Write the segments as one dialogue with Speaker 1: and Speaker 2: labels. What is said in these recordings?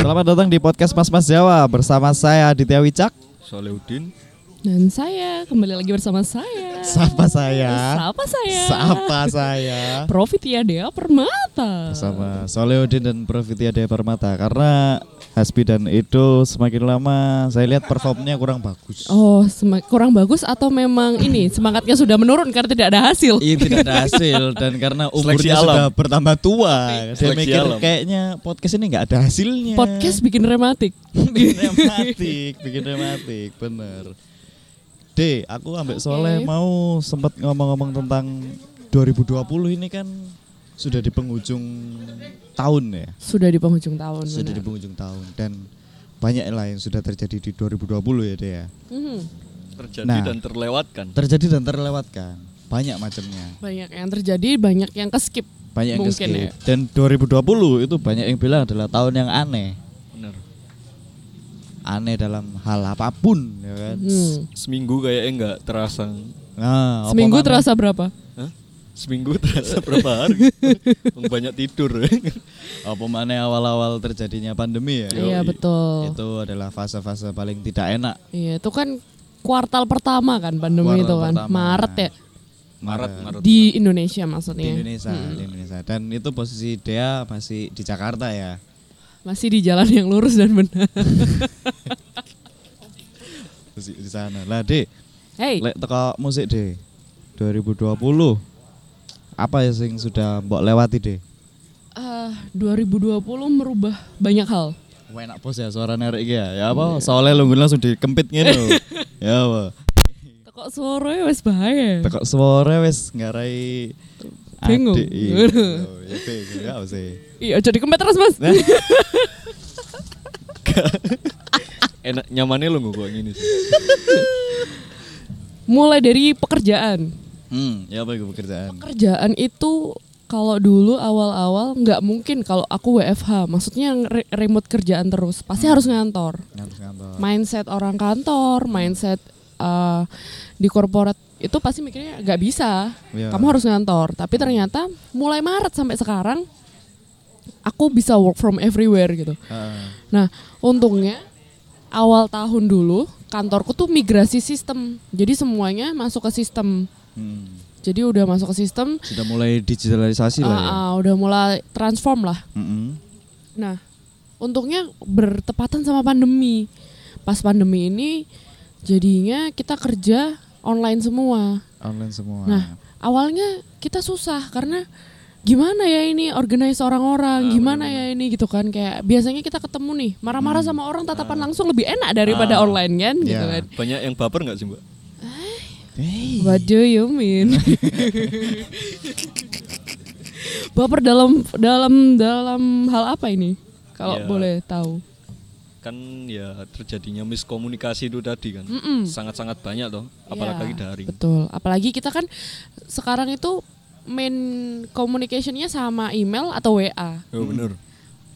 Speaker 1: Selamat datang di podcast Mas Mas Jawa bersama saya Aditya Wicak.
Speaker 2: Solehudin
Speaker 3: Dan saya kembali lagi bersama saya.
Speaker 1: Sapa saya?
Speaker 3: Sapa saya?
Speaker 1: Sapa saya?
Speaker 3: Profitia Dea Permata.
Speaker 1: Bersama Solehudin dan Profitia Dea Permata karena Hasbi dan Edo semakin lama saya lihat performnya kurang bagus.
Speaker 3: Oh, kurang bagus atau memang ini semangatnya sudah menurun karena tidak ada hasil?
Speaker 1: Iya tidak ada hasil dan karena umurnya
Speaker 2: alam.
Speaker 1: sudah bertambah tua,
Speaker 2: Seleksi
Speaker 1: mikir
Speaker 2: alam.
Speaker 1: kayaknya podcast ini nggak ada hasilnya.
Speaker 3: Podcast bikin rematik.
Speaker 1: bikin rematik, bikin rematik, bener. D, aku ambek Soleh
Speaker 3: Oke.
Speaker 1: mau sempat ngomong-ngomong tentang 2020 ini kan sudah di penghujung tahun ya,
Speaker 3: Sudah di penghujung tahun.
Speaker 1: sudah di
Speaker 3: benar.
Speaker 1: penghujung tahun dan banyak lah yang sudah terjadi di 2020 ya D ya.
Speaker 3: Mhm.
Speaker 2: terjadi
Speaker 1: Nah.
Speaker 2: dan terlewatkan.
Speaker 1: Terjadi dan terlewatkan, banyak macamnya,
Speaker 3: Banyak yang terjadi, banyak yang keskip.
Speaker 1: banyak yang
Speaker 3: Mungkin
Speaker 1: keskip.
Speaker 3: ya.
Speaker 1: Dan 2020 itu banyak yang bilang adalah tahun yang aneh,
Speaker 2: Bener.
Speaker 1: aneh dalam hal apa pun ya kan.
Speaker 3: Hmm.
Speaker 2: Seminggu kayaknya nggak terasa.
Speaker 1: Nah,
Speaker 3: Seminggu terasa berapa?
Speaker 2: Hah? Seminggu terasa berapa hari? Wong banyak tidur.
Speaker 1: apa mana awal-awal terjadinya pandemi ya
Speaker 3: Iya betul.
Speaker 1: itu adalah fase-fase paling tidak enak
Speaker 3: Iya itu kan kuartal pertama kan pandemi
Speaker 1: Kuartal
Speaker 3: itu kan.
Speaker 1: pertama.
Speaker 3: Maret ya
Speaker 2: Maret, Maret.
Speaker 3: di Indonesia
Speaker 1: di
Speaker 3: maksudnya.
Speaker 1: Indonesia
Speaker 3: Hmm.
Speaker 1: di Indonesia dan itu posisi Dea masih di Jakarta ya
Speaker 3: Masih di jalan yang lurus dan benar.
Speaker 1: masih di sana lah De
Speaker 3: Hey,
Speaker 1: lek teko musik De 2020 apa ya sing sudah mbok lewati De
Speaker 3: eh, 2020 merubah banyak hal.
Speaker 1: Wah, enak bos ya suara nerek iki ya. Ya apa? Soalnya lu langsung dikempit ngene lho. ya apa?
Speaker 3: Kok suaranya wes bahaya.
Speaker 1: Tekok suara wis ngarai
Speaker 3: Bingung.
Speaker 1: adik. Iya, Oh, ya bingung ya sih.
Speaker 3: Iya, jadi kempet terus mas.
Speaker 2: Enak nyamannya lo nggak kayak gini sih.
Speaker 3: Mulai dari pekerjaan.
Speaker 1: Hmm, ya apa itu pekerjaan?
Speaker 3: Pekerjaan itu kalau dulu awal-awal nggak mungkin kalau aku WFH. Maksudnya re- remote kerjaan terus. Pasti harus ngantor.
Speaker 1: Harus kantor.
Speaker 3: Mindset orang kantor, mindset eh, di korporat itu pasti mikirnya nggak bisa.
Speaker 1: Iya.
Speaker 3: Kamu harus ngantor. Tapi ternyata mulai Maret sampai sekarang aku bisa work from everywhere gitu.
Speaker 1: Heeh.
Speaker 3: Nah, untungnya awal tahun dulu kantorku tuh migrasi sistem. Jadi semuanya masuk ke sistem.
Speaker 1: Hmm.
Speaker 3: Jadi udah masuk ke sistem,
Speaker 1: Sudah mulai digitalisasi lah ya.
Speaker 3: ah, ah, udah mulai transform lah.
Speaker 1: Mm-mm.
Speaker 3: Nah, untungnya bertepatan sama pandemi. Pas pandemi ini jadinya kita kerja online semua.
Speaker 1: Online semua.
Speaker 3: Nah, awalnya kita susah karena gimana ya ini organize orang-orang, gimana ya ini gitu kan kayak biasanya kita ketemu nih marah-marah sama orang tatapan langsung lebih enak daripada
Speaker 2: Ah.
Speaker 3: online kan gitu
Speaker 1: Ya.
Speaker 3: kan.
Speaker 2: Banyak yang baper nggak sih mbak?
Speaker 1: Hey.
Speaker 3: What do you mean? Baper dalam dalam dalam hal apa ini? Kalau
Speaker 2: Ya.
Speaker 3: boleh tahu.
Speaker 2: Kan ya terjadinya miskomunikasi itu tadi kan.
Speaker 3: Mm-mm.
Speaker 2: Sangat-sangat banyak toh. Apalagi
Speaker 3: Iya,
Speaker 2: daring.
Speaker 3: Betul. Apalagi kita kan sekarang itu main communicationnya sama email atau WA,
Speaker 2: Oh bener.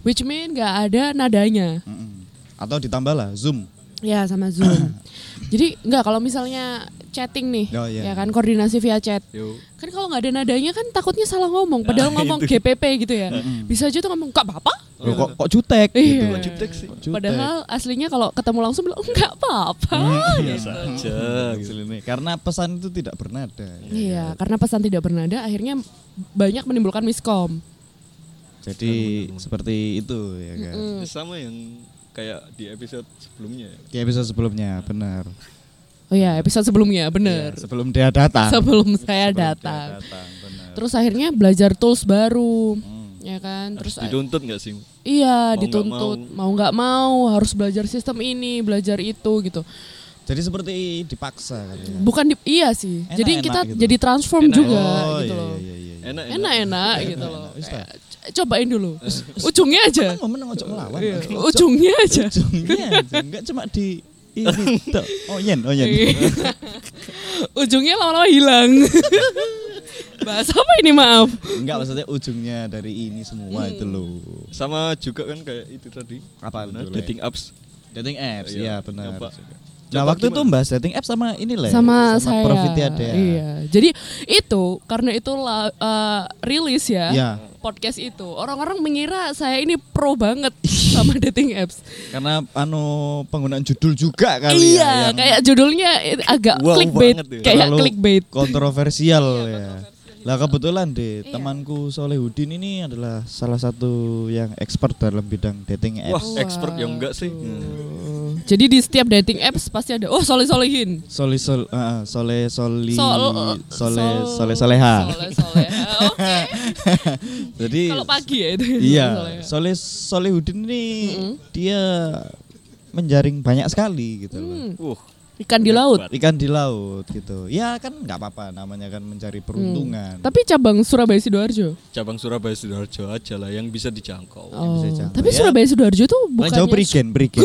Speaker 3: which mean nggak ada nadanya.
Speaker 1: Mm-mm. Atau ditambah lah Zoom.
Speaker 3: Ya sama Zoom. Jadi nggak kalau misalnya chatting nih,
Speaker 1: Oh, iya.
Speaker 3: ya kan koordinasi via chat.
Speaker 2: Yo.
Speaker 3: Kan kalau nggak ada nadanya kan takutnya salah ngomong. Padahal
Speaker 2: Nah,
Speaker 3: ngomong
Speaker 2: itu.
Speaker 3: GPP gitu ya. Bisa aja tuh ngomong nggak apa-apa.
Speaker 1: Kok kok jutek
Speaker 3: Iya.
Speaker 1: gitu.
Speaker 2: Kok jutek sih?
Speaker 1: Kok jutek?
Speaker 3: Padahal aslinya kalau ketemu langsung bilang "Oh, nggak apa-apa.
Speaker 2: Biasa aja. gitu.
Speaker 1: Karena pesan itu tidak bernada. ya.
Speaker 3: Iya, karena pesan tidak bernada akhirnya banyak menimbulkan miskom.
Speaker 1: Jadi seperti itu ya kan.
Speaker 3: Mm.
Speaker 2: Ya, Sama yang kayak di episode sebelumnya. ya.
Speaker 1: Di episode sebelumnya benar.
Speaker 3: Oh ya, episode sebelumnya bener.
Speaker 1: Iya, sebelum dia datang.
Speaker 3: Sebelum saya
Speaker 1: Sebelum dia
Speaker 3: datang.
Speaker 1: datang, benar.
Speaker 3: Terus akhirnya belajar tools baru,
Speaker 1: Hmm.
Speaker 3: ya kan? Terus
Speaker 2: Harus dituntut nggak sih?
Speaker 3: iya
Speaker 2: Mau
Speaker 3: dituntut mau nggak mau harus belajar sistem ini, belajar itu gitu.
Speaker 1: Jadi seperti dipaksa kan ya.
Speaker 3: Bukan di, iya sih.
Speaker 1: Enak-enak
Speaker 3: jadi kita
Speaker 1: gitu.
Speaker 3: jadi transform
Speaker 2: Enak.
Speaker 3: juga
Speaker 1: Oh,
Speaker 3: gitu
Speaker 1: iya,
Speaker 3: loh.
Speaker 1: iya, iya, iya.
Speaker 2: Enak.
Speaker 3: Enak-enak gitu loh.
Speaker 1: Wis
Speaker 3: Kayak, c- cobain dulu. Ujungnya aja.
Speaker 1: Kan momen ngocok melawan.
Speaker 3: Iya? Ujungnya aja.
Speaker 1: Ujungnya aja, enggak cuma di ini. Oh yen, oh yen.
Speaker 3: Iya. Ujungnya lama-lama hilang. Bahas apa ini maaf?
Speaker 1: Enggak maksudnya ujungnya dari ini semua itu loh.
Speaker 2: Sama juga kan kayak itu tadi.
Speaker 1: Apa
Speaker 2: Nah,
Speaker 1: itu,
Speaker 2: dating apps.
Speaker 1: Dating apps,
Speaker 2: Iya,
Speaker 1: iya benar.
Speaker 2: nyoba.
Speaker 1: Nah
Speaker 2: Coba
Speaker 1: waktu itu
Speaker 2: gimana?
Speaker 1: bahas dating app sama ini lah.
Speaker 3: sama, saya.
Speaker 1: Profitnya ada.
Speaker 3: Iya. Jadi itu karena itu eh, rilis ya.
Speaker 1: Iya.
Speaker 3: Podcast itu orang-orang mengira saya ini pro banget sama dating apps.
Speaker 1: Karena anu penggunaan judul juga kali
Speaker 3: iya,
Speaker 1: ya.
Speaker 3: kayak judulnya it- agak
Speaker 2: Wow
Speaker 3: clickbait,
Speaker 2: ya.
Speaker 3: kayak clickbait.
Speaker 1: Kontroversial ya. Lah kebetulan deh temanku Solehudin ini adalah salah satu yang expert dalam bidang dating
Speaker 2: Wah,
Speaker 1: apps.
Speaker 2: expert yang enggak sih. Hmm.
Speaker 3: Jadi di setiap dating apps pasti ada oh soleh solehin.
Speaker 1: Soli sol, ah, sole soli
Speaker 3: Sol-
Speaker 1: sole
Speaker 3: sol-
Speaker 1: sole soleha.
Speaker 3: Soleh soleha. Oke.
Speaker 1: Jadi
Speaker 3: Kalau pagi ya itu.
Speaker 1: iya. Soleh Solehudin ini
Speaker 3: Mm-mm.
Speaker 1: dia menjaring banyak sekali gitu loh.
Speaker 3: Hmm,
Speaker 2: Uh,
Speaker 3: ikan di laut.
Speaker 1: Ikan di laut gitu. Ya kan nggak apa-apa namanya kan mencari peruntungan.
Speaker 3: Tapi cabang Surabaya Sidoarjo.
Speaker 2: cabang Surabaya Sidoarjo aja lah yang bisa dijangkau.
Speaker 3: Oh.
Speaker 1: bisa.
Speaker 3: Tapi
Speaker 1: Ya.
Speaker 3: Surabaya Sidoarjo tuh bukannya
Speaker 1: jauh Perigen, Perigen.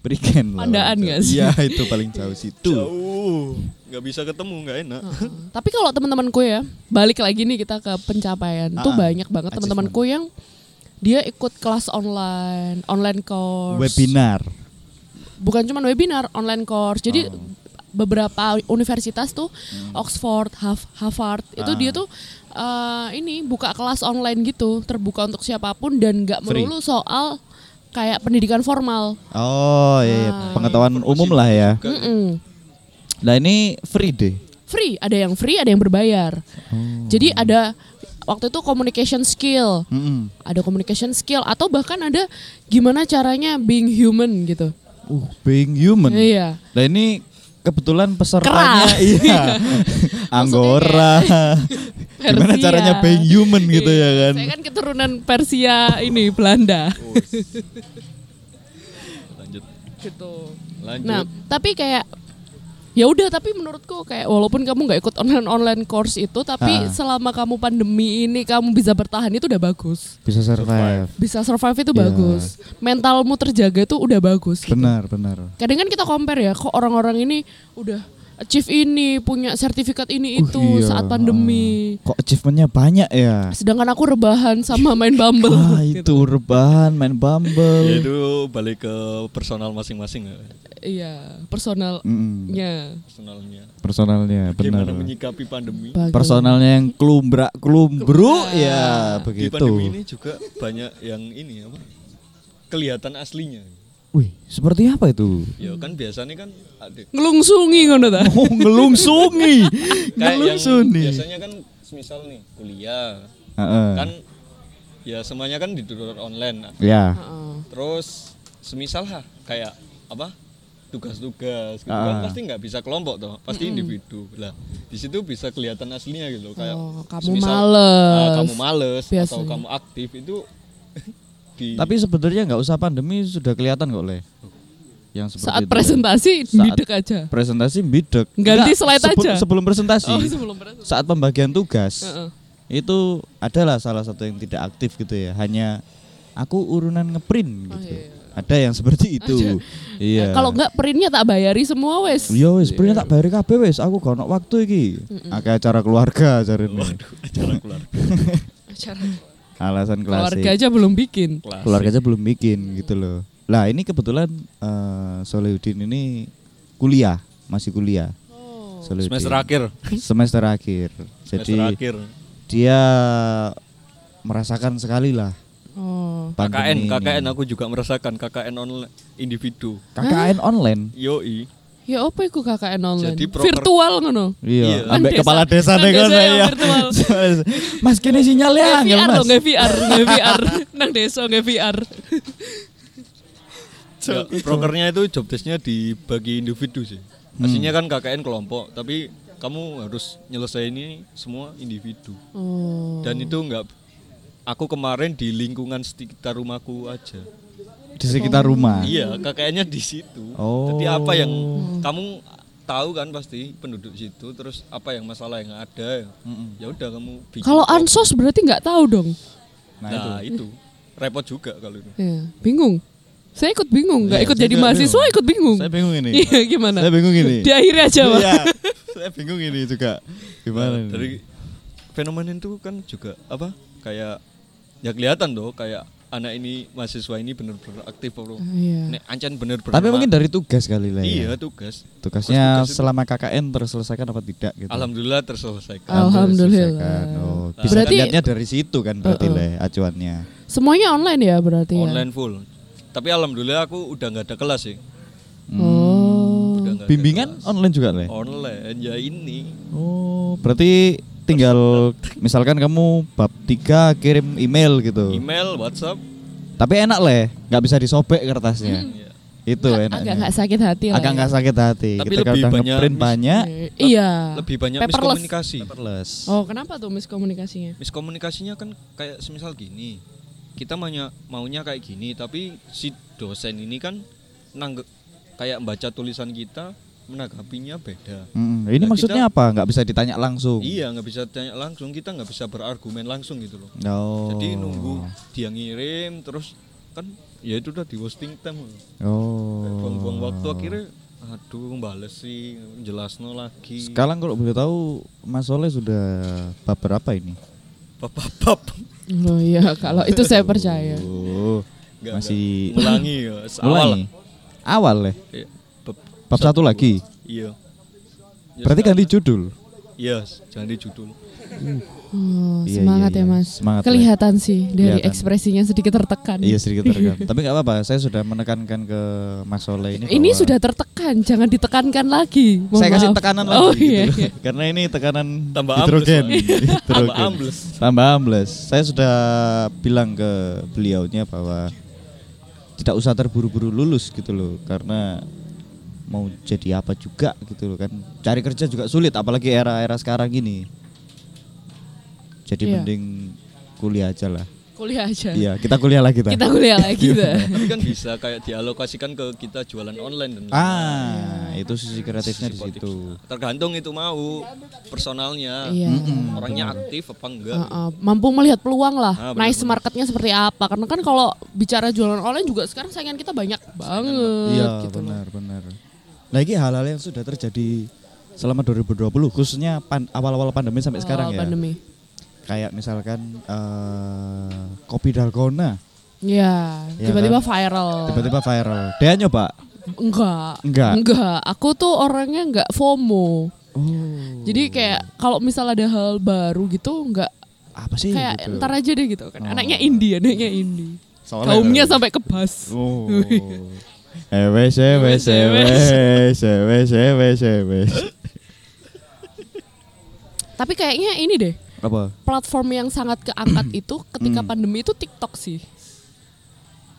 Speaker 1: Perigen. lah
Speaker 3: Pandaan nggak sih?
Speaker 1: Iya, itu paling jauh situ.
Speaker 2: Jauh, nggak bisa ketemu, nggak enak.
Speaker 3: Heeh. Tapi kalau teman-temanku ya, balik lagi nih kita ke pencapaian. Tuh
Speaker 1: Ah,
Speaker 3: banyak banget teman-temanku yang dia ikut kelas online, online course.
Speaker 1: Webinar.
Speaker 3: Bukan cuma webinar, online course. Jadi
Speaker 1: Oh.
Speaker 3: beberapa universitas tuh Oxford, Hav- Harvard itu
Speaker 1: Hmm. Ah.
Speaker 3: dia tuh eh, ini buka kelas online gitu, terbuka untuk siapa pun dan nggak melulu soal kayak pendidikan formal.
Speaker 1: Oh, iya, iya.
Speaker 3: Ah.
Speaker 1: pengetahuan
Speaker 2: Informasi
Speaker 1: umum lah ya.
Speaker 2: juga.
Speaker 3: Mm-mm.
Speaker 1: Nah, ini free deh.
Speaker 3: Free, ada yang free, ada yang berbayar.
Speaker 1: Oh.
Speaker 3: Jadi ada waktu itu communication skill,
Speaker 1: Mm-mm.
Speaker 3: ada communication skill atau bahkan ada gimana caranya being human gitu.
Speaker 1: Uh, being human.
Speaker 3: Iya.
Speaker 1: Nah, ini kebetulan pesertanya
Speaker 3: Kera.
Speaker 1: iya. Anggora. Gimana
Speaker 3: Persia.
Speaker 1: caranya being human gitu ya kan?
Speaker 3: Saya kan keturunan Persia ini Belanda.
Speaker 2: Oh. Lanjut,
Speaker 3: gitu.
Speaker 2: lanjut.
Speaker 3: Nah, tapi kayak ya udah tapi menurutku kayak walaupun kamu nggak ikut online online course itu tapi
Speaker 1: Ah.
Speaker 3: selama kamu pandemi ini kamu bisa bertahan itu udah bagus
Speaker 1: Bisa survive.
Speaker 3: bisa survive itu
Speaker 1: Ya.
Speaker 3: bagus mentalmu terjaga itu udah bagus gitu.
Speaker 1: Benar, benar.
Speaker 3: kadang kan kita compare ya kok orang-orang ini udah achieve ini punya sertifikat ini
Speaker 1: Uh,
Speaker 3: itu
Speaker 1: iya.
Speaker 3: saat pandemi
Speaker 1: Kok achievementnya banyak ya?
Speaker 3: sedangkan aku rebahan sama main Bumble
Speaker 1: Ah,
Speaker 3: gitu.
Speaker 1: itu rebahan, main
Speaker 2: Ya
Speaker 1: Bumble.
Speaker 2: itu balik ke personal masing-masing ya.
Speaker 3: iya personalnya
Speaker 1: Mm-mm.
Speaker 2: Personalnya.
Speaker 1: Personalnya benar.
Speaker 2: Gimana menyikapi pandemi?
Speaker 3: Bagus.
Speaker 1: Personalnya yang kelumbrak kelumbru
Speaker 3: Nah.
Speaker 1: ya
Speaker 2: Di
Speaker 1: begitu.
Speaker 2: pandemi ini juga banyak yang ini apa? Kelihatan aslinya.
Speaker 1: Wih, seperti apa itu?
Speaker 2: Ya kan biasanya kan ada
Speaker 3: ngelungsungi ngono ta
Speaker 1: Oh, ngelungsungi.
Speaker 2: kayak yang
Speaker 1: Ngelungsungi.
Speaker 2: biasanya kan semisal nih kuliah
Speaker 1: Heeh.
Speaker 2: kan ya semuanya kan ditutur online
Speaker 1: Ya.
Speaker 3: Heeh.
Speaker 2: terus semisal ha kayak apa tugas-tugas gitu
Speaker 1: Ah.
Speaker 2: kan pasti nggak bisa kelompok toh pasti individu lah di situ bisa kelihatan aslinya gitu kayak
Speaker 3: Oh, kamu
Speaker 2: semisal,
Speaker 3: males.
Speaker 2: ah, kamu males atau
Speaker 3: Biasanya.
Speaker 2: kamu aktif itu di
Speaker 1: Tapi sebenarnya nggak usah pandemi sudah kelihatan kok le. Yang seperti
Speaker 3: saat
Speaker 1: itu.
Speaker 3: presentasi
Speaker 1: Saat-
Speaker 3: bidek aja
Speaker 1: presentasi bidek.
Speaker 3: Ganti slide
Speaker 1: sebelum-
Speaker 3: aja.
Speaker 1: Sebelum presentasi.
Speaker 3: oh sebelum presentasi
Speaker 1: Saat pembagian tugas.
Speaker 3: Heeh.
Speaker 1: Itu adalah salah satu yang tidak aktif gitu ya. Hanya aku urunan ngeprint
Speaker 3: Oh,
Speaker 1: gitu.
Speaker 3: iya.
Speaker 1: Ada yang seperti itu. Iya.
Speaker 3: Eh, kalau enggak printnya tak bayari semua wes
Speaker 1: Iya wis, print tak bayar kabeh wis. Aku gak ono waktu iki. Akeh acara keluarga jarene.
Speaker 2: acara keluarga
Speaker 3: Acara
Speaker 1: Alasan
Speaker 3: keluarga
Speaker 1: klasik.
Speaker 3: aja belum bikin
Speaker 2: kelas
Speaker 1: Keluarga aja belum bikin gitu loh. Lah ini kebetulan eh Solehudin ini kuliah, masih kuliah.
Speaker 3: oh.
Speaker 1: Solehudin.
Speaker 2: semester akhir
Speaker 1: Semester akhir. Jadi
Speaker 2: semester akhir
Speaker 1: dia merasakan sekali lah
Speaker 3: oh
Speaker 2: KKN
Speaker 1: ini.
Speaker 2: KKN aku juga merasakan KKN online individu
Speaker 1: KKN online.
Speaker 2: yoi
Speaker 3: ya apa iku KKN online
Speaker 2: Jadi proker-
Speaker 3: virtual ngono
Speaker 1: Iya,
Speaker 2: Iya.
Speaker 1: ambek kepala
Speaker 3: desa.
Speaker 1: nih kan ya.
Speaker 3: virtual.
Speaker 1: Mas kini sinyalnya
Speaker 3: Nggak
Speaker 1: angel
Speaker 3: VR
Speaker 1: Mas.
Speaker 3: loh, nggak VR, nggak VR. Nang desa nggak VR.
Speaker 2: Ya, prokernya itu job desknya dibagi individu sih. Aslinya kan KKN kelompok, tapi kamu harus nyelesain ini semua individu.
Speaker 3: Oh.
Speaker 2: Dan itu enggak aku kemarin di lingkungan sekitar rumahku aja.
Speaker 1: Di sekitar rumah.
Speaker 2: Iya, KKN-nya di situ.
Speaker 1: Oh.
Speaker 2: Jadi apa yang kamu tahu kan pasti penduduk situ, terus apa yang masalah yang ada, ya udah kamu bikin.
Speaker 3: Kalau ansos berarti nggak tahu dong.
Speaker 2: nah, itu. repot juga kalau itu.
Speaker 3: Ya, bingung. Saya ikut bingung, nggak
Speaker 1: Iya,
Speaker 3: ikut jadi mahasiswa
Speaker 1: bingung.
Speaker 3: ikut bingung.
Speaker 1: Saya bingung ini.
Speaker 3: Iya gimana?
Speaker 1: Saya bingung ini.
Speaker 3: Di akhirnya aja pak.
Speaker 1: Iya. Saya bingung ini juga. Gimana?
Speaker 2: Nah,
Speaker 1: ini?
Speaker 2: dari fenomena itu kan juga apa kayak ya kelihatan loh kayak anak ini mahasiswa ini bener-bener aktif bro.
Speaker 3: Iya.
Speaker 2: Nek ancen bener-bener.
Speaker 1: Tapi mungkin dari tugas kali lah ya.
Speaker 2: Iya tugas.
Speaker 1: Tugasnya
Speaker 2: Tugas itu-
Speaker 1: selama KKN terselesaikan apa tidak gitu.
Speaker 2: Alhamdulillah terselesaikan.
Speaker 3: Alhamdulillah.
Speaker 1: Terselesaikan. Oh, bisa
Speaker 3: Berarti-
Speaker 1: lihatnya dari situ kan berarti
Speaker 3: Uh-uh.
Speaker 1: lah acuannya.
Speaker 3: Semuanya online ya berarti ya.
Speaker 2: Online full. Tapi alhamdulillah aku udah nggak ada kelas sih.
Speaker 3: Oh.
Speaker 2: Nggak ada
Speaker 1: Bimbingan
Speaker 2: kelas.
Speaker 1: online juga lah.
Speaker 2: online ya ini.
Speaker 1: Oh, berarti tinggal misalkan kamu bab 3 kirim email gitu.
Speaker 2: Email, WhatsApp.
Speaker 1: Tapi enak lah, nggak bisa disobek kertasnya.
Speaker 2: ya.
Speaker 1: Itu
Speaker 3: Agak
Speaker 1: enaknya.
Speaker 3: nggak sakit hati lah.
Speaker 1: Agak
Speaker 3: ya.
Speaker 1: nggak sakit hati.
Speaker 2: Tapi
Speaker 1: Kita
Speaker 2: lebih banyak
Speaker 1: ngeprint
Speaker 2: mis-
Speaker 1: banyak.
Speaker 3: Eh, Iya.
Speaker 2: Lebih banyak
Speaker 3: Paperless.
Speaker 2: miskomunikasi.
Speaker 1: Paperless.
Speaker 3: Oh, kenapa tuh miskomunikasinya?
Speaker 2: Miskomunikasinya kan kayak semisal gini. Kita maunya maunya kayak gini, tapi si dosen ini kan nanggep kayak baca tulisan kita menanggapinya beda.
Speaker 1: Mm, ini
Speaker 2: Nah,
Speaker 1: maksudnya
Speaker 2: kita-
Speaker 1: apa? Nggak bisa ditanya langsung.
Speaker 2: Iya, nggak bisa tanya langsung, kita nggak bisa berargumen langsung gitu loh.
Speaker 1: Oh.
Speaker 2: Jadi nunggu dia ngirim terus kan ya itu udah di wasting time.
Speaker 1: Oh.
Speaker 2: Buang-buang waktu akhirnya aduh bales sih jelasno lagi.
Speaker 1: Sekarang kalau boleh tahu Mas Soleh sudah bab berapa ini?
Speaker 2: Pap-pap.
Speaker 3: Oh iya, kalau itu saya percaya.
Speaker 1: Oh. Masih
Speaker 2: nggak. ngulangi ya, awal.
Speaker 1: Ulangi. Awal ya.
Speaker 2: Bab,
Speaker 1: satu lagi.
Speaker 2: Iya. Ya,
Speaker 1: Berarti ganti judul.
Speaker 2: Iya, jangan di judul.
Speaker 3: Oh,
Speaker 1: Iya,
Speaker 3: semangat
Speaker 1: iya,
Speaker 3: ya
Speaker 1: iya.
Speaker 3: Mas.
Speaker 1: Semangat,
Speaker 3: Kelihatan sih dari
Speaker 1: Kelihatan.
Speaker 3: ekspresinya sedikit tertekan.
Speaker 1: Iya sedikit tertekan. Tapi nggak apa-apa. Saya sudah menekankan ke Mas Soleh ini.
Speaker 3: Ini
Speaker 1: bahwa
Speaker 3: sudah tertekan, jangan ditekankan lagi. Mohon
Speaker 1: saya kasih
Speaker 3: maaf.
Speaker 1: tekanan lagi.
Speaker 3: Oh
Speaker 1: gitu
Speaker 3: iya.
Speaker 1: loh.
Speaker 3: iya.
Speaker 1: Karena ini tekanan
Speaker 2: Tambah
Speaker 1: hidrogen.
Speaker 2: ambles, Tambah
Speaker 1: Hidrogen.
Speaker 2: ambles.
Speaker 1: Tambah ambles. Saya sudah bilang ke beliaunya bahwa tidak usah terburu-buru lulus gitu loh karena mau jadi apa juga gitu loh kan cari kerja juga sulit apalagi era-era sekarang ini jadi
Speaker 3: Iya.
Speaker 1: mending kuliah aja lah
Speaker 3: Kuliah aja.
Speaker 1: iya kita kuliah lagi
Speaker 3: Kita kuliah lagi dah.
Speaker 2: Tapi kan bisa kayak dialokasikan ke kita jualan online dan
Speaker 1: ah itu sisi kreatifnya di
Speaker 2: positif.
Speaker 1: situ
Speaker 2: Tergantung itu mau personalnya.
Speaker 3: Iya.
Speaker 2: Orangnya aktif apa enggak?
Speaker 3: Heeh, mampu melihat peluang lah,
Speaker 2: Ah, benar,
Speaker 3: nice marketnya seperti apa. Karena kan kalau bicara jualan online juga sekarang saingan kita banyak banget.
Speaker 1: iya
Speaker 3: gitu loh.
Speaker 1: benar benar nah ini hal-hal yang sudah terjadi selama 2020 khususnya pan- awal-awal pandemi sampai sekarang
Speaker 3: Awal
Speaker 1: ya
Speaker 3: Pandemi.
Speaker 1: kayak misalkan eh, kopi dalgona
Speaker 3: Iya,
Speaker 1: Iya
Speaker 3: tiba-tiba
Speaker 1: kan?
Speaker 3: viral.
Speaker 1: tiba-tiba viral dia nyoba
Speaker 3: Enggak.
Speaker 1: Enggak?
Speaker 3: Enggak. Aku tuh orangnya enggak FOMO.
Speaker 1: oh
Speaker 3: Jadi kayak kalau misal ada hal baru gitu enggak
Speaker 1: apa sih
Speaker 3: kayak
Speaker 1: gitu?
Speaker 3: ntar aja deh gitu kan.
Speaker 1: Oh.
Speaker 3: Anaknya indie, anaknya indie.
Speaker 1: Soalnya-
Speaker 3: Kaumnya sampai kebas.
Speaker 1: oh eh wes eh wes eh wes eh wes eh wes eh wes
Speaker 3: Tapi kayaknya ini deh,
Speaker 1: apa
Speaker 3: platform yang sangat keangkat itu ketika
Speaker 1: Hmm.
Speaker 3: pandemi itu TikTok sih.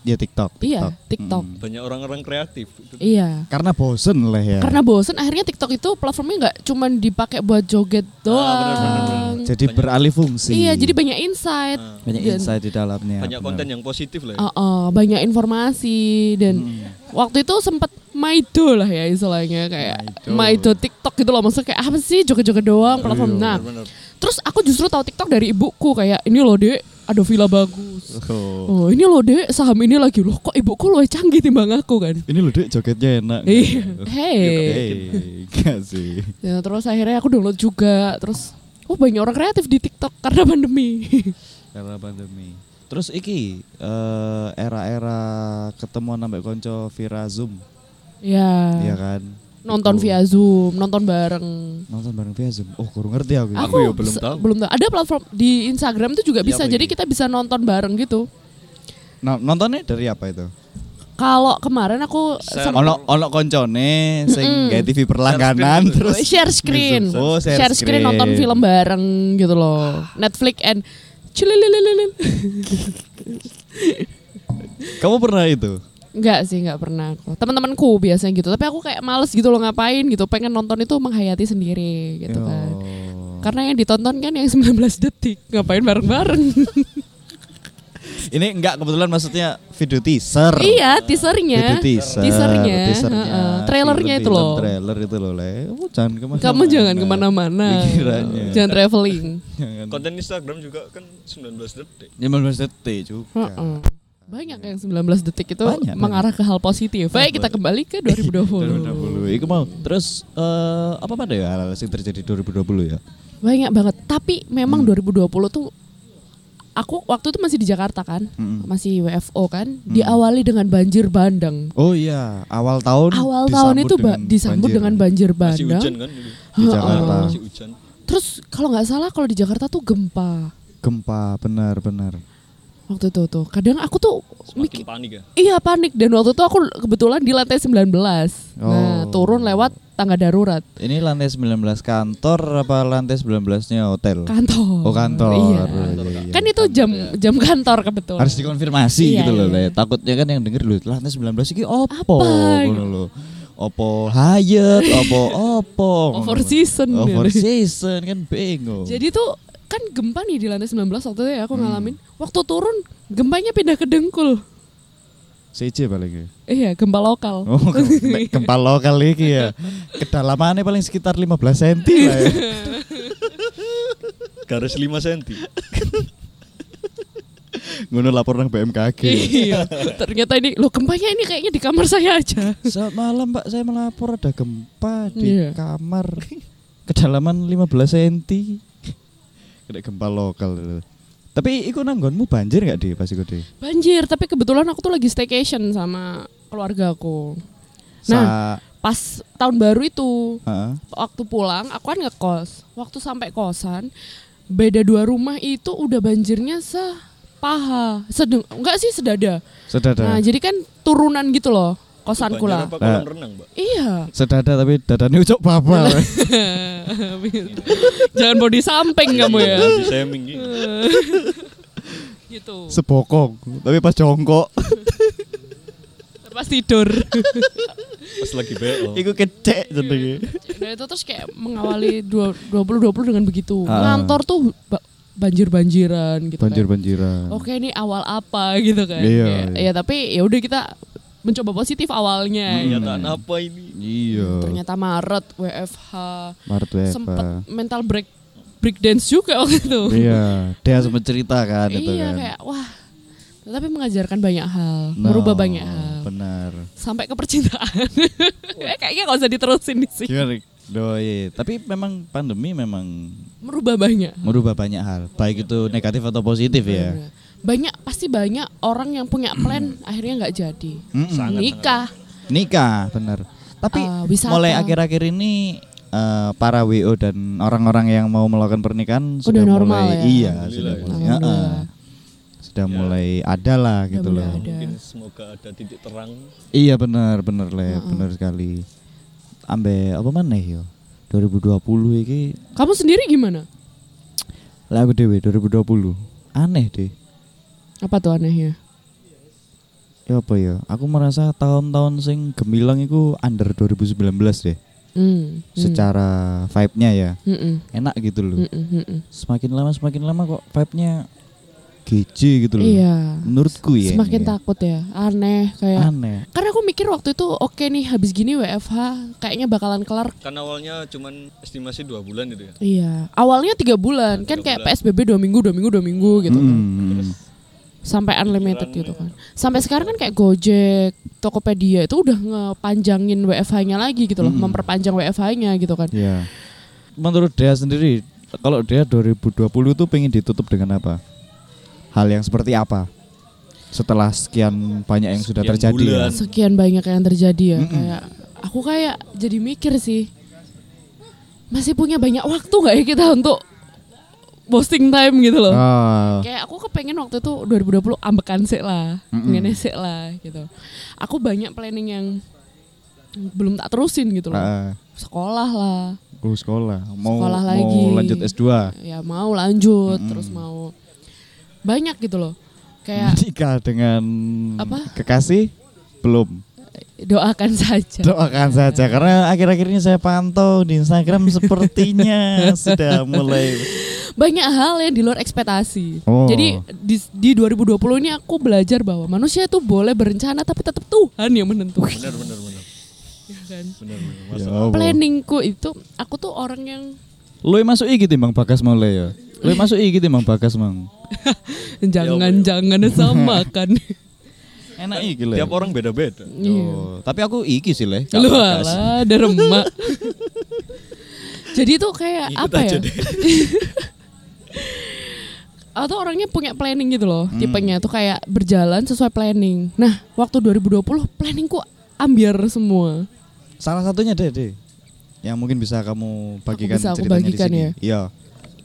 Speaker 1: Ya TikTok,
Speaker 3: Iya,
Speaker 1: TikTok.
Speaker 3: TikTok.
Speaker 1: Mm.
Speaker 2: Banyak orang-orang kreatif. Itu
Speaker 3: Iya.
Speaker 1: karena bosen lah ya
Speaker 3: Karena bosen akhirnya TikTok itu platformnya nggak cuman dipakai buat joget doang.
Speaker 2: bener, bener, bener.
Speaker 1: jadi
Speaker 2: Banyak-
Speaker 1: beralih fungsi
Speaker 3: Iya, jadi banyak insight.
Speaker 2: Ah,
Speaker 1: banyak
Speaker 3: Dan-
Speaker 1: insight di dalamnya
Speaker 2: banyak
Speaker 1: benar.
Speaker 2: konten yang positif lah ya.
Speaker 3: Uh, uh, banyak informasi dan
Speaker 1: Hmm.
Speaker 3: waktu itu sempat maido lah ya istilahnya kayak
Speaker 1: Maido.
Speaker 3: maido TikTok gitu loh maksudnya kayak apa sih joget-joget doang platform. Nah,
Speaker 2: Bener-bener.
Speaker 3: terus aku justru tahu TikTok dari ibuku kayak ini loh dek ada villa bagus.
Speaker 1: oh.
Speaker 3: Oh ini loh dek saham ini lagi loh kok ibuku lebih canggih timbang aku kan.
Speaker 1: ini loh dek jogetnya enak
Speaker 3: Iya, hey.
Speaker 1: Hey, enggak sih
Speaker 3: Ya, terus akhirnya aku download juga. Terus oh banyak orang kreatif di TikTok karena pandemi.
Speaker 1: karena pandemi terus iki eh, era-era ketemuan sampai konco via zoom
Speaker 3: ya.
Speaker 1: iya kan
Speaker 3: Nonton via Zoom, nonton bareng.
Speaker 1: nonton bareng via zoom oh kurang ngerti aku,
Speaker 2: Aku ya belum tahu.
Speaker 3: Belum tahu. Ada platform di Instagram itu juga
Speaker 1: Iya,
Speaker 3: bisa. Jadi
Speaker 1: ini?
Speaker 3: kita bisa nonton bareng gitu.
Speaker 1: Nah, nontonnya dari apa itu
Speaker 3: Kalau kemarin aku sem-
Speaker 1: ono ono koncone sing gawe TV perlangganan
Speaker 2: Share
Speaker 1: terus
Speaker 3: share screen,
Speaker 1: Oh, share
Speaker 3: share screen
Speaker 1: screen.
Speaker 3: nonton film bareng gitu loh. Netflix and cilililililil.
Speaker 1: kamu pernah itu
Speaker 3: Enggak sih, enggak pernah aku. Teman-temanku biasanya gitu. Tapi aku kayak males gitu loh ngapain gitu. Pengen nonton itu menghayati sendiri gitu kan.
Speaker 1: Oh.
Speaker 3: Karena yang ditonton kan yang 19 detik. Ngapain bareng-bareng?
Speaker 1: ini enggak kebetulan maksudnya video teaser
Speaker 3: iya, teasernya.
Speaker 1: video teaser
Speaker 3: Teasernya,
Speaker 1: teasernya
Speaker 3: heeh. Trailernya itu loh.
Speaker 1: trailer itu loh le kamu jangan ke mana
Speaker 3: Kamu jangan ke mana-mana.
Speaker 1: Pikirannya.
Speaker 3: Jangan traveling.
Speaker 1: jangan
Speaker 2: Konten Instagram juga kan 19 detik.
Speaker 1: 15 detik juga
Speaker 3: Heeh. Banyak yang 19 detik itu
Speaker 1: Banyak,
Speaker 3: mengarah ke hal positif. Baik, kita kembali ke 2020.
Speaker 1: 2020 Iku mau terus eh, apa pada ya hal-hal yang terjadi 2020 ya
Speaker 3: Banyak banget. Tapi memang
Speaker 1: Hmm.
Speaker 3: 2020 tuh aku waktu itu masih di Jakarta kan,
Speaker 1: Mm-mm.
Speaker 3: masih WFO kan, diawali dengan banjir bandang.
Speaker 1: Oh iya, awal tahun
Speaker 3: Awal tahun itu ba-
Speaker 1: dengan
Speaker 3: disambut
Speaker 1: banjir.
Speaker 3: dengan banjir
Speaker 2: Masih
Speaker 3: bandang.
Speaker 2: hujan kan
Speaker 1: di Jakarta.
Speaker 2: Masih hujan.
Speaker 3: Terus kalau nggak salah kalau di Jakarta tuh gempa
Speaker 1: Gempa, benar-benar.
Speaker 3: Waktu itu tuh. Kadang aku tuh mikir,
Speaker 2: panik ya.
Speaker 3: iya panik dan waktu itu aku kebetulan di lantai 19. Nah,
Speaker 1: Oh.
Speaker 3: turun lewat tangga darurat
Speaker 1: Ini lantai 19 kantor apa lantai 19-nya hotel?
Speaker 3: kantor.
Speaker 1: Oh, kantor.
Speaker 3: Iya.
Speaker 1: Iya, iya.
Speaker 3: Kan itu jam jam kantor kebetulan.
Speaker 1: harus dikonfirmasi
Speaker 3: Iya,
Speaker 1: gitu loh,
Speaker 3: iya.
Speaker 1: Le. Takutnya kan yang denger lu lantai 19 iki opo
Speaker 3: Apa?
Speaker 1: ngono lho. Opo Hyatt, opo opo.
Speaker 3: Over season.
Speaker 1: Over season kan bingung.
Speaker 3: Jadi tuh kan gempa nih di lantai 19 waktu itu ya aku
Speaker 1: Hmm.
Speaker 3: ngalamin. Waktu turun gempanya pindah ke Dengkul.
Speaker 1: CJ paling ya.
Speaker 3: Iya, gempa lokal.
Speaker 1: Oh, gem- gempa lokal iki ya. Kedalamannya paling sekitar 15 cm lah ya.
Speaker 2: Garis 5 cm.
Speaker 1: Ngono lapor nang BMKG.
Speaker 3: iya. Ternyata ini lo gempanya ini kayaknya di kamar saya aja.
Speaker 1: Saat malam Mbak saya melapor ada gempa di
Speaker 3: Iya.
Speaker 1: kamar. Kedalaman 15 cm. Kena gempa lokal. itu. Tapi iku nanggonmu banjir nggak di pas iku di?
Speaker 3: Banjir, tapi kebetulan aku tuh lagi staycation sama keluarga aku.
Speaker 1: Sa
Speaker 3: Pas tahun baru itu,
Speaker 1: Heeh.
Speaker 3: waktu pulang aku kan ngekos. Waktu sampai kosan, beda dua rumah itu udah banjirnya sepaha. Sedeng, enggak sih sedada.
Speaker 1: Sedada.
Speaker 3: Nah, jadi kan turunan gitu loh kosanku lah.
Speaker 2: apa kolam renang, Mbak?
Speaker 3: Iya.
Speaker 1: Sedada tapi dadane ucok babal.
Speaker 3: Jangan body samping kamu ya.
Speaker 2: Di shaming gitu.
Speaker 3: gitu.
Speaker 1: Sebokong, tapi pas jongkok
Speaker 3: Pas tidur.
Speaker 2: Pas lagi BO.
Speaker 1: iku kecek jenenge.
Speaker 3: Nah itu terus kayak mengawali dua- 2020 dengan begitu.
Speaker 1: Ah.
Speaker 3: Ngantor tuh ba- banjir-banjiran gitu kan.
Speaker 1: Banjir-banjiran.
Speaker 3: Oke ini awal apa gitu kan.
Speaker 1: Iya,
Speaker 3: Kayak,
Speaker 1: iya.
Speaker 3: Ya tapi ya udah kita mencoba positif awalnya. gitu.
Speaker 2: Kenyataan apa ini?
Speaker 1: Iya.
Speaker 3: Ternyata Maret WFH
Speaker 1: Maret WFH.
Speaker 3: sempet mental break break dance juga waktu itu.
Speaker 1: Iya, dia sempat cerita kan itu
Speaker 3: iya
Speaker 1: kan.
Speaker 3: kayak wah tapi mengajarkan banyak hal,
Speaker 1: No,
Speaker 3: merubah banyak hal.
Speaker 1: Benar.
Speaker 3: Sampai ke percintaan. Eh, Kayaknya gak usah diterusin di sini.
Speaker 1: Gimana? Doi, tapi memang pandemi memang
Speaker 3: Merubah banyak.
Speaker 1: merubah banyak hal, baik itu negatif atau positif ya.
Speaker 3: Bener. Banyak pasti banyak orang yang punya plan akhirnya nggak jadi.
Speaker 1: Mm-mm.
Speaker 3: Nikah.
Speaker 1: Nikah, benar. Tapi
Speaker 3: wisata.
Speaker 1: mulai akhir-akhir ini eh, para WO dan orang-orang yang mau melakukan pernikahan
Speaker 3: Udah
Speaker 1: sudah
Speaker 3: normal
Speaker 1: mulai
Speaker 3: ya?
Speaker 1: iya, sudah
Speaker 2: ya.
Speaker 1: mulai.
Speaker 3: Alhamdulillah.
Speaker 1: Heeh. Sudah mulai ada lah gitu loh.
Speaker 3: ada.
Speaker 2: Mungkin semoga ada titik terang.
Speaker 1: Iya benar, benar le, benar sekali. Ambe apa mana yo? 2020 iki
Speaker 3: Kamu sendiri gimana?
Speaker 1: lah aku dewe 2020. Aneh deh.
Speaker 3: Apa tuh anehnya?
Speaker 1: Ya apa ya? Aku merasa tahun-tahun sing gemilang itu under 2019 deh.
Speaker 3: Hmm. hmm.
Speaker 1: Secara vibe-nya ya.
Speaker 3: Mm-mm.
Speaker 1: Enak gitu loh.
Speaker 3: Mm-mm, mm-mm.
Speaker 1: Semakin lama semakin lama kok vibe-nya GJ gitu loh.
Speaker 3: Iya.
Speaker 1: Menurutku ya.
Speaker 3: Semakin
Speaker 1: ini ya.
Speaker 3: takut ya, aneh kayak.
Speaker 1: Aneh.
Speaker 3: Karena aku mikir waktu itu oke nih habis gini WFH kayaknya bakalan kelar.
Speaker 2: Kan awalnya cuman estimasi dua bulan itu ya.
Speaker 3: Iya. Awalnya tiga bulan kan
Speaker 2: Tiga
Speaker 3: kayak
Speaker 2: bulan.
Speaker 3: PSBB dua minggu dua minggu dua minggu gitu kan.
Speaker 1: Mm.
Speaker 3: Sampai unlimited gitu kan. Sampai sekarang kan kayak Gojek, Tokopedia itu udah ngepanjangin WFH-nya lagi gitu loh,
Speaker 1: Mm.
Speaker 3: memperpanjang WFH-nya gitu kan.
Speaker 1: Ya. Menurut dia sendiri, kalau dia 2020 tuh pengen ditutup dengan apa? Hal yang seperti apa? Setelah sekian banyak yang sudah
Speaker 2: Sekian
Speaker 1: terjadi ya.
Speaker 3: Sekian banyak yang terjadi ya
Speaker 1: Mm-mm.
Speaker 3: kayak aku kayak jadi mikir sih. Masih punya banyak waktu nggak ya kita untuk posting time gitu loh.
Speaker 1: Ah,
Speaker 3: Kayak aku kepengen waktu itu 2020 ambekan sih lah,
Speaker 1: Mm-mm.
Speaker 3: ngene sih lah gitu. Aku banyak planning yang belum tak terusin gitu loh.
Speaker 1: ah,
Speaker 3: Sekolah lah,
Speaker 1: lu sekolah, mau
Speaker 3: Sekolah
Speaker 1: mau
Speaker 3: lagi.
Speaker 1: lanjut S2.
Speaker 3: ya mau lanjut,
Speaker 1: Mm-mm.
Speaker 3: terus mau banyak gitu loh. Kayak
Speaker 1: Menikah dengan
Speaker 3: Apa?
Speaker 1: kekasih belum.
Speaker 3: Doakan saja.
Speaker 1: Doakan saja karena akhir-akhir ini saya pantau di Instagram sepertinya sudah mulai
Speaker 3: banyak hal yang di luar ekspektasi.
Speaker 1: Oh.
Speaker 3: Jadi di, di 2020 ini aku belajar bahwa manusia itu boleh berencana tapi tetap Tuhan yang menentukan.
Speaker 2: Benar benar benar.
Speaker 3: Ya kan?
Speaker 2: Benar benar.
Speaker 1: Ya.
Speaker 3: Planningku itu aku tuh orang yang
Speaker 1: Lu yang masuk iki timbang bagas mulai ya. Lu yang masuk iki timbang bagas mang.
Speaker 3: jangan-jangan samakan.
Speaker 1: Enak iki lho.
Speaker 2: Tiap orang beda-beda.
Speaker 3: Iya.
Speaker 1: Oh, tapi aku iki sih le.
Speaker 3: Lu ada remak. Jadi tuh kayak
Speaker 2: Ikut
Speaker 3: apa ya? atau orangnya punya planning gitu loh
Speaker 1: Hmm.
Speaker 3: tipenya tuh kayak berjalan sesuai planning nah waktu 2020 planningku ambiar semua
Speaker 1: Salah satunya deh, deh. Yang mungkin bisa kamu bagikan
Speaker 3: bisa aku
Speaker 1: ceritanya
Speaker 3: bagikan
Speaker 1: di sini.
Speaker 3: ya?
Speaker 1: Iya.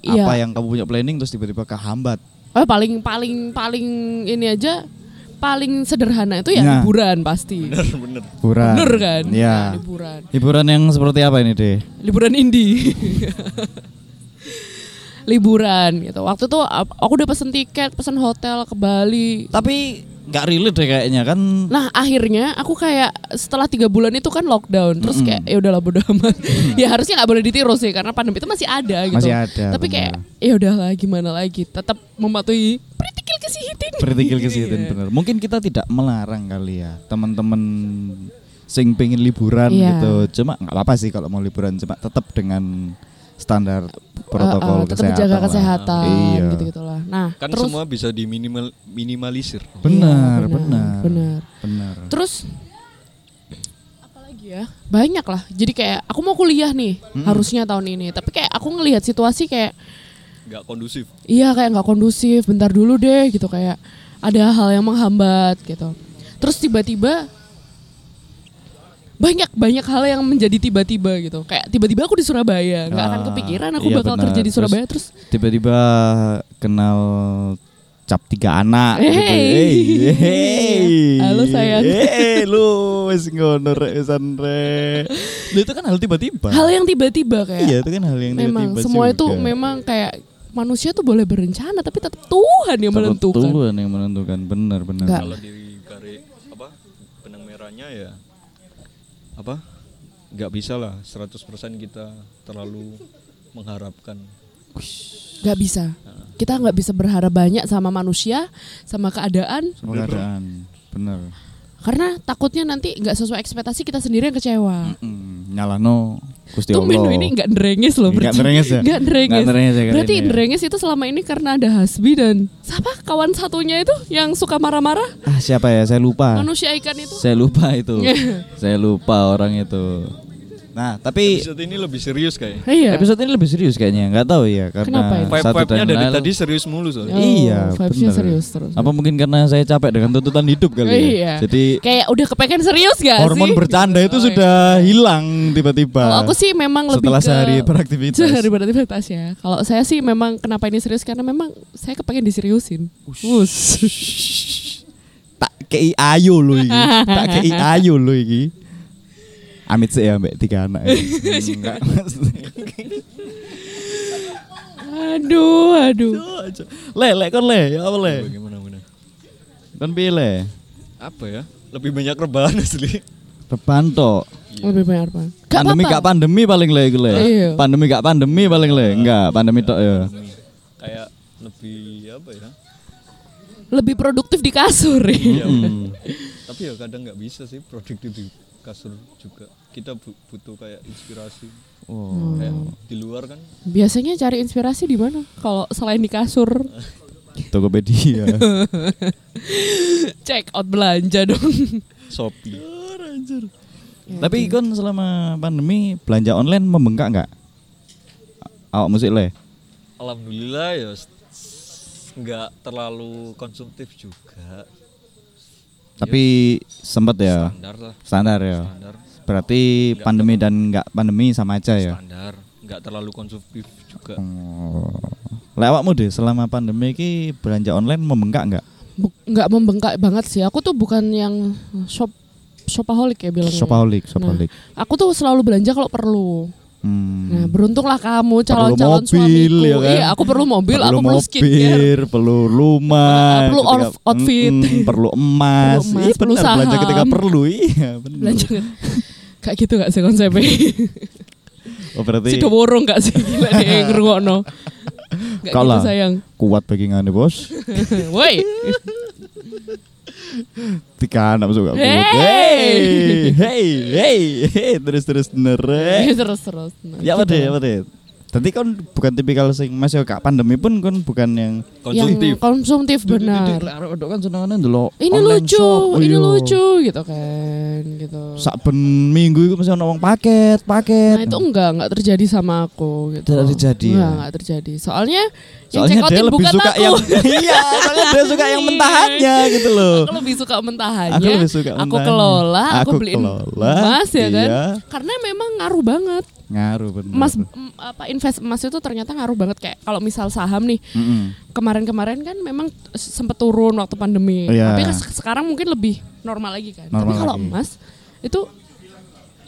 Speaker 3: Iya.
Speaker 1: Apa yang kamu punya planning terus tiba-tiba kehambat.
Speaker 3: oh paling paling paling ini aja paling sederhana itu ya
Speaker 1: Nah.
Speaker 3: liburan pasti
Speaker 2: bener bener
Speaker 1: Hiburan.
Speaker 3: bener kan
Speaker 1: Iya.
Speaker 3: Nah, liburan
Speaker 1: Hiburan yang seperti apa ini, Deh?
Speaker 3: liburan indie liburan gitu waktu itu aku udah pesen tiket pesen hotel ke Bali
Speaker 1: Tapi nggak relate deh kayaknya kan.
Speaker 3: Nah akhirnya aku kayak setelah tiga bulan itu kan lockdown terus
Speaker 1: Mm-mm.
Speaker 3: kayak ya udahlah bodo amat ya harusnya nggak boleh ditiru sih karena pandemi itu masih ada gitu
Speaker 1: Masih ada,
Speaker 3: tapi
Speaker 1: benar.
Speaker 3: kayak ya udahlah gimana lagi tetap mematuhi kesehatan Iya.
Speaker 1: bener. Mungkin kita tidak melarang kali ya teman-teman sing pengen liburan
Speaker 3: Iya.
Speaker 1: gitu. Cuma nggak apa-apa sih kalau mau liburan cuma tetap dengan standar protokol
Speaker 3: Uh, uh, tetap
Speaker 1: kesehatan.
Speaker 3: menjaga
Speaker 1: lah.
Speaker 3: kesehatan
Speaker 1: Iya.
Speaker 3: gitu gitulah nah
Speaker 2: kan
Speaker 3: terus
Speaker 2: semua bisa diminimal minimalisir
Speaker 1: Benar,
Speaker 3: Iya,
Speaker 1: benar.
Speaker 3: benar
Speaker 1: Benar.
Speaker 3: terus apalagi ya banyak lah jadi kayak aku mau kuliah nih harusnya tahun ini tapi kayak aku ngelihat situasi kayak
Speaker 2: nggak kondusif
Speaker 3: iya kayak nggak kondusif bentar dulu deh gitu kayak ada hal yang menghambat gitu terus tiba-tiba banyak banyak hal yang menjadi tiba-tiba gitu kayak tiba-tiba aku di Surabaya nggak akan
Speaker 1: Ah,
Speaker 3: kepikiran aku
Speaker 1: iya
Speaker 3: bakal
Speaker 1: benar.
Speaker 3: kerja di Surabaya terus,
Speaker 1: Tiba-tiba kenal cap tiga anak gitu.
Speaker 3: Hey.
Speaker 1: Hey, hey.
Speaker 3: Halo, sayang.
Speaker 1: Hey, lu wis ngono rek wisan rek. Lu itu kan hal tiba-tiba.
Speaker 3: hal yang tiba-tiba kayak
Speaker 1: Iya, itu kan hal yang
Speaker 3: memang
Speaker 1: tiba-tiba
Speaker 3: semua itu
Speaker 1: juga.
Speaker 3: memang kayak manusia tuh boleh berencana tapi tetap Tuhan yang
Speaker 1: Tetap
Speaker 3: menentukan
Speaker 1: Tuhan yang menentukan. Benar, benar.
Speaker 3: Nggak.
Speaker 2: kalau apa benang merahnya ya apa nggak bisa lah 100% kita terlalu mengharapkan
Speaker 3: nggak bisa kita nggak bisa berharap banyak sama manusia sama keadaan
Speaker 1: Sama keadaan. Benar.
Speaker 3: karena takutnya nanti nggak sesuai ekspektasi kita sendiri yang kecewa
Speaker 1: Mm, nyalano Gusti
Speaker 3: tuh
Speaker 1: Allah.
Speaker 3: menu ini nggak nderengis loh
Speaker 1: Nggak
Speaker 3: berarti.
Speaker 1: nderengis ya?
Speaker 3: nggak nderengis.
Speaker 1: Nggak nderengis ya
Speaker 3: berarti
Speaker 1: ya?
Speaker 3: nderengis itu selama ini karena ada Hasbi dan siapa kawan satunya itu yang suka marah-marah
Speaker 1: Ah, siapa ya? Saya lupa.
Speaker 3: manusia ikan itu
Speaker 1: Saya lupa itu. Saya lupa orang itu. Nah, tapi
Speaker 2: episode ini lebih serius kayak
Speaker 3: iya
Speaker 1: episode ini lebih serius kayaknya. Nggak tahu ya karena
Speaker 3: Kenapa ini?
Speaker 2: vibe
Speaker 1: satu
Speaker 2: vibe nya
Speaker 1: dan
Speaker 2: dari
Speaker 1: lain-
Speaker 2: tadi serius mulu soalnya
Speaker 3: Oh,
Speaker 1: iya,
Speaker 3: vibes-nya
Speaker 1: bener.
Speaker 3: serius terus.
Speaker 1: Apa mungkin karena saya capek dengan tuntutan hidup kali ya?
Speaker 3: Iya.
Speaker 1: Jadi
Speaker 3: kayak udah kepengen serius gak
Speaker 1: hormon
Speaker 3: sih
Speaker 1: bercanda itu
Speaker 3: Oh, iya.
Speaker 1: sudah hilang tiba-tiba.
Speaker 3: Kalau aku sih memang lebih
Speaker 1: setelah
Speaker 3: ke
Speaker 1: sehari beraktivitas.
Speaker 3: Sehari beraktivitas ya. Kalau saya sih memang kenapa ini serius karena memang saya kepengen diseriusin. Us.
Speaker 1: tak kei ayu lo iki. tak kei ayu lo iki. Amit sih ya mbak tiga anak. ini. Enggak.
Speaker 3: aduh, aduh.
Speaker 1: le, le kon le, ya apa le?
Speaker 2: bagaimana gimana
Speaker 1: Kon le?
Speaker 2: apa ya lebih banyak rebahan asli
Speaker 1: Reban tok.
Speaker 3: Lebih banyak apa? Gak
Speaker 1: pandemi gak pandemi paling le iku le.
Speaker 3: Iya.
Speaker 1: Pandemi gak pandemi paling le. Enggak, pandemi tok ya.
Speaker 2: kayak lebih apa ya
Speaker 3: Lebih produktif di kasur.
Speaker 2: Iya, tapi ya kadang nggak bisa sih produktif di kasur juga kita bu- butuh kayak inspirasi
Speaker 1: Oh.
Speaker 2: kayak di luar kan
Speaker 3: Biasanya cari inspirasi di mana? Kalau selain di kasur,
Speaker 1: Tokopedia.
Speaker 3: check out belanja dong.
Speaker 2: shopee
Speaker 1: Tapi kon selama pandemi belanja online membengkak nggak? Awak musik le.
Speaker 2: alhamdulillah ya nggak terlalu konsumtif juga
Speaker 1: Tapi sempat ya.
Speaker 2: standar lah
Speaker 1: Standar ya.
Speaker 2: standar
Speaker 1: Berarti pandemi dan nggak pandemi sama aja ya.
Speaker 2: standar nggak terlalu konsumtif juga
Speaker 1: Oh. Lah awakmu deh selama pandemi ini belanja online membengkak nggak?
Speaker 3: Nggak membengkak banget sih. Aku tuh bukan yang shop shopaholic ya bilangnya.
Speaker 1: Shopaholic, shopaholic.
Speaker 3: Aku tuh selalu belanja kalau perlu.
Speaker 1: Hmm.
Speaker 3: Nah, beruntunglah kamu calon-calon
Speaker 1: mobil,
Speaker 3: suamiku.
Speaker 1: ya kan?
Speaker 3: Iya, aku perlu mobil,
Speaker 1: perlu
Speaker 3: aku perlu skincare.
Speaker 1: mobil, perlu rumah,
Speaker 3: Perlu
Speaker 1: ketika-
Speaker 3: outfit.
Speaker 1: Mm-mm, perlu emas,
Speaker 3: Perlu emas,
Speaker 1: Iya,
Speaker 3: perlu
Speaker 1: benar, belanja
Speaker 3: saham.
Speaker 1: ketika perlu, iya benar.
Speaker 3: Belanja. Kayak gitu gak sih konsepnya?
Speaker 1: Oh berarti
Speaker 3: Si worong gak sih gila deh ngerungokno. Gak gitu sayang.
Speaker 1: kuat backingannya bos.
Speaker 3: Woi.
Speaker 1: Masuk gak kuat.
Speaker 3: Hey.
Speaker 1: Hey, hey, hey, terus terus bener. eh.
Speaker 3: terus terus.
Speaker 1: Ya apa deh, apa deh. Tadi kan bukan tipikal sing masih kak pandemi pun kan bukan yang
Speaker 2: konsumtif
Speaker 3: Yang konsumtif benar.
Speaker 1: Arek kan senengane ndelok
Speaker 3: Ini
Speaker 1: online
Speaker 3: lucu,
Speaker 1: shop,
Speaker 3: ini
Speaker 1: iya.
Speaker 3: lucu gitu kan, gitu.
Speaker 1: Saben minggu itu mesti ono wong paket, paket.
Speaker 3: Nah itu enggak, enggak terjadi sama aku gitu.
Speaker 1: Tidak terjadi,
Speaker 3: Enggak,
Speaker 1: ya?
Speaker 3: enggak terjadi. Soalnya, yang
Speaker 1: Soalnya dia lebih
Speaker 3: bukan
Speaker 1: suka
Speaker 3: aku.
Speaker 1: yang iya, soalnya dia suka yang mentahannya gitu loh.
Speaker 3: aku lebih suka mentahannya.
Speaker 1: Aku lebih suka
Speaker 3: Aku
Speaker 1: mentahannya.
Speaker 3: kelola, aku,
Speaker 1: Aku
Speaker 3: beliin
Speaker 1: kelola,
Speaker 3: emas ya kan.
Speaker 1: iya.
Speaker 3: Karena memang ngaruh banget.
Speaker 1: Ngaruh bener.
Speaker 3: Emas em, apa invest emas itu ternyata ngaruh banget kayak kalau misal saham nih. Kemarin-kemarin kan memang sempet turun waktu pandemi.
Speaker 1: Iya.
Speaker 3: Tapi sekarang mungkin lebih normal lagi kan. Tapi
Speaker 1: Normal
Speaker 3: kalau
Speaker 1: lagi.
Speaker 3: emas itu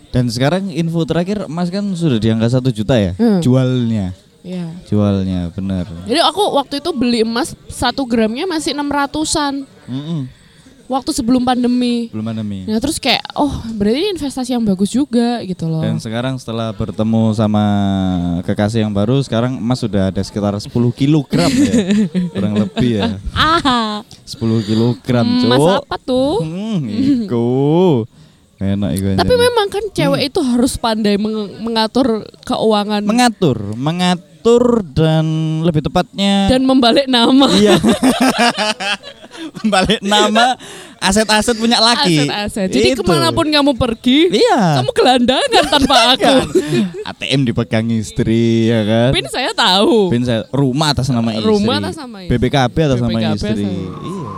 Speaker 1: Dan sekarang info terakhir emas kan sudah di angka satu juta ya
Speaker 3: Hmm.
Speaker 1: jualnya,
Speaker 3: ya.
Speaker 1: jualnya bener.
Speaker 3: Jadi aku waktu itu beli emas satu gramnya masih 600-an
Speaker 1: Mm-mm.
Speaker 3: Waktu sebelum pandemi.
Speaker 1: Belum pandemi.
Speaker 3: Nah terus kayak oh berarti ini investasi yang bagus juga gitu loh.
Speaker 1: Dan sekarang setelah bertemu sama kekasih yang baru, sekarang emas sudah ada sekitar 10 kilogram ya, kurang lebih ya,
Speaker 3: Ah,
Speaker 1: 10 kilogram,
Speaker 3: emas
Speaker 1: cuk.
Speaker 3: apa tuh?
Speaker 1: Hmm, iku. Enak iku.
Speaker 3: Tapi memang kan cewek itu harus pandai meng- mengatur keuangan
Speaker 1: mengatur, mengatur dan lebih tepatnya
Speaker 3: dan membalik nama.
Speaker 1: iya. Balik nama aset-aset punya laki.
Speaker 3: Aset-aset. Jadi
Speaker 1: Itu.
Speaker 3: ke mana pun kamu pergi,
Speaker 1: Iya.
Speaker 3: kamu gelandangan tanpa aku.
Speaker 1: ATM dipegang istri ya kan.
Speaker 3: Pin saya tahu.
Speaker 1: Pin saya rumah atas nama istri.
Speaker 3: Rumah atas nama istri.
Speaker 1: BPKB atas nama
Speaker 3: BPKB
Speaker 1: istri. Iya.